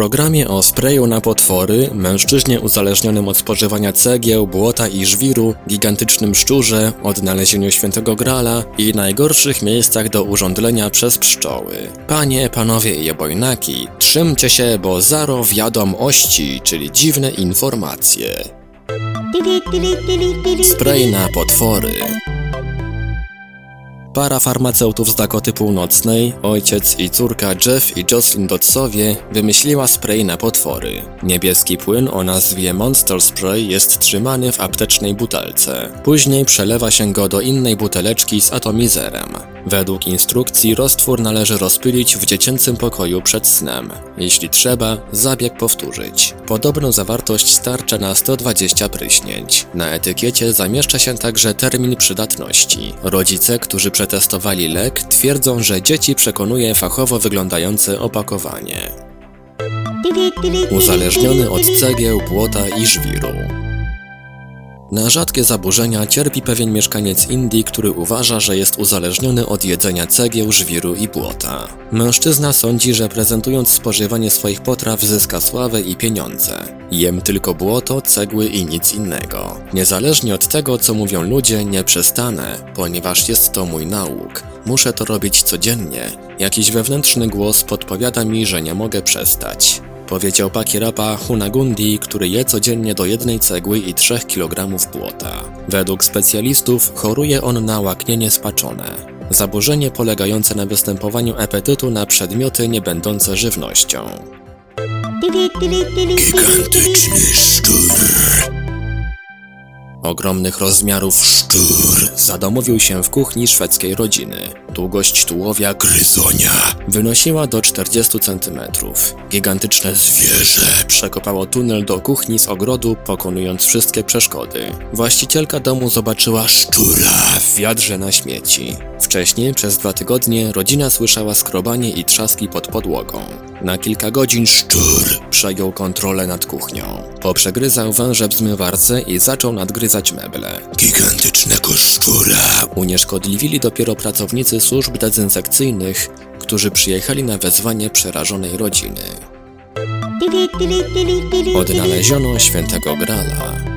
Programie o sprayu na potwory, mężczyźnie uzależnionym od spożywania cegieł, błota i żwiru, gigantycznym szczurze, odnalezieniu świętego grala i najgorszych miejscach do urządlenia przez pszczoły. Panie, panowie i obojnaki, trzymcie się, bo zaro wiadomości, czyli dziwne informacje. Spray na potwory. Para farmaceutów z Dakoty Północnej, ojciec i córka Jeff i Jocelyn Dodsowie, wymyśliła spray na potwory. Niebieski płyn o nazwie Monster Spray jest trzymany w aptecznej butelce. Później przelewa się go do innej buteleczki z atomizerem. Według instrukcji roztwór należy rozpylić w dziecięcym pokoju przed snem. Jeśli trzeba, zabieg powtórzyć. Podobną zawartość starcza na 120 pryśnięć. Na etykiecie zamieszcza się także termin przydatności. Rodzice, którzy przetestowali lek, twierdzą, że dzieci przekonuje fachowo wyglądające opakowanie. Uzależniony od cegieł, błota i żwiru. Na rzadkie zaburzenia cierpi pewien mieszkaniec Indii, który uważa, że jest uzależniony od jedzenia cegieł, żwiru i błota. Mężczyzna sądzi, że prezentując spożywanie swoich potraw zyska sławę i pieniądze. Jem tylko błoto, cegły i nic innego. Niezależnie od tego, co mówią ludzie, nie przestanę, ponieważ jest to mój nauk. Muszę to robić codziennie. Jakiś wewnętrzny głos podpowiada mi, że nie mogę przestać powiedział Pakirapa Hunagundi, który je codziennie do jednej cegły i 3 kg błota. Według specjalistów choruje on na łaknienie spaczone. Zaburzenie polegające na występowaniu apetytu na przedmioty nie będące żywnością. Gigantyczny szczur. Ogromnych rozmiarów szczur zadomowił się w kuchni szwedzkiej rodziny. Długość tułowia gryzonia wynosiła do 40 cm. Gigantyczne zwierzę przekopało tunel do kuchni z ogrodu, pokonując wszystkie przeszkody. Właścicielka domu zobaczyła szczura w wiadrze na śmieci. Wcześniej, przez dwa tygodnie, rodzina słyszała skrobanie i trzaski pod podłogą. Na kilka godzin szczur przejął kontrolę nad kuchnią. Poprzegryzał węże w zmywarce i zaczął nadgryzać meble. Gigantycznego szczura unieszkodliwili dopiero pracownicy służb dezynsekcyjnych, którzy przyjechali na wezwanie przerażonej rodziny. Odnaleziono świętego Grala.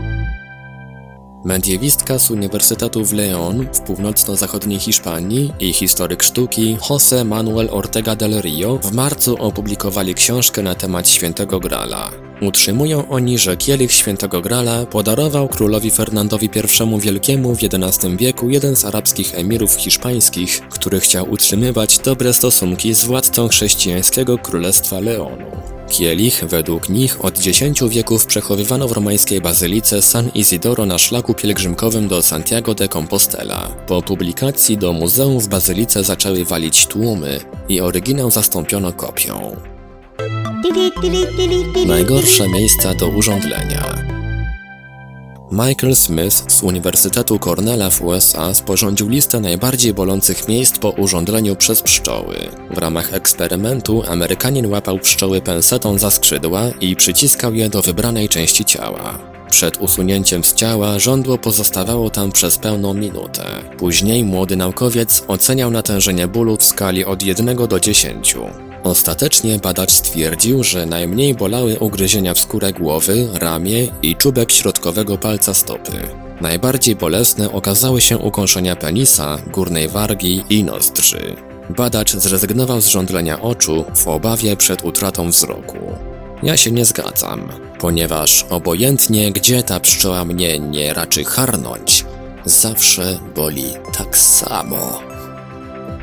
Mediewistka z Uniwersytetu w León w północno-zachodniej Hiszpanii i historyk sztuki José Manuel Ortega del Rio w marcu opublikowali książkę na temat świętego Grala. Utrzymują oni, że kielich świętego Grala podarował królowi Fernandowi I Wielkiemu w XI wieku jeden z arabskich emirów hiszpańskich, który chciał utrzymywać dobre stosunki z władcą chrześcijańskiego królestwa Leonu. Kielich, według nich, od dziesięciu wieków przechowywano w romańskiej bazylice San Isidoro na szlaku pielgrzymkowym do Santiago de Compostela. Po publikacji do muzeum w bazylice zaczęły walić tłumy i oryginał zastąpiono kopią. Najgorsze miejsca do urządlenia. Michael Smith z Uniwersytetu Cornella w USA sporządził listę najbardziej bolących miejsc po urządleniu przez pszczoły. W ramach eksperymentu Amerykanin łapał pszczoły pensetą za skrzydła i przyciskał je do wybranej części ciała. Przed usunięciem z ciała żądło pozostawało tam przez pełną minutę. Później młody naukowiec oceniał natężenie bólu w skali od 1 do 10. Ostatecznie badacz stwierdził, że najmniej bolały ugryzienia w skórę głowy, ramię i czubek środkowego palca stopy. Najbardziej bolesne okazały się ukąszenia penisa, górnej wargi i nozdrzy. Badacz zrezygnował z żądlenia oczu w obawie przed utratą wzroku. Ja się nie zgadzam, ponieważ obojętnie gdzie ta pszczoła mnie nie raczy harnąć, zawsze boli tak samo.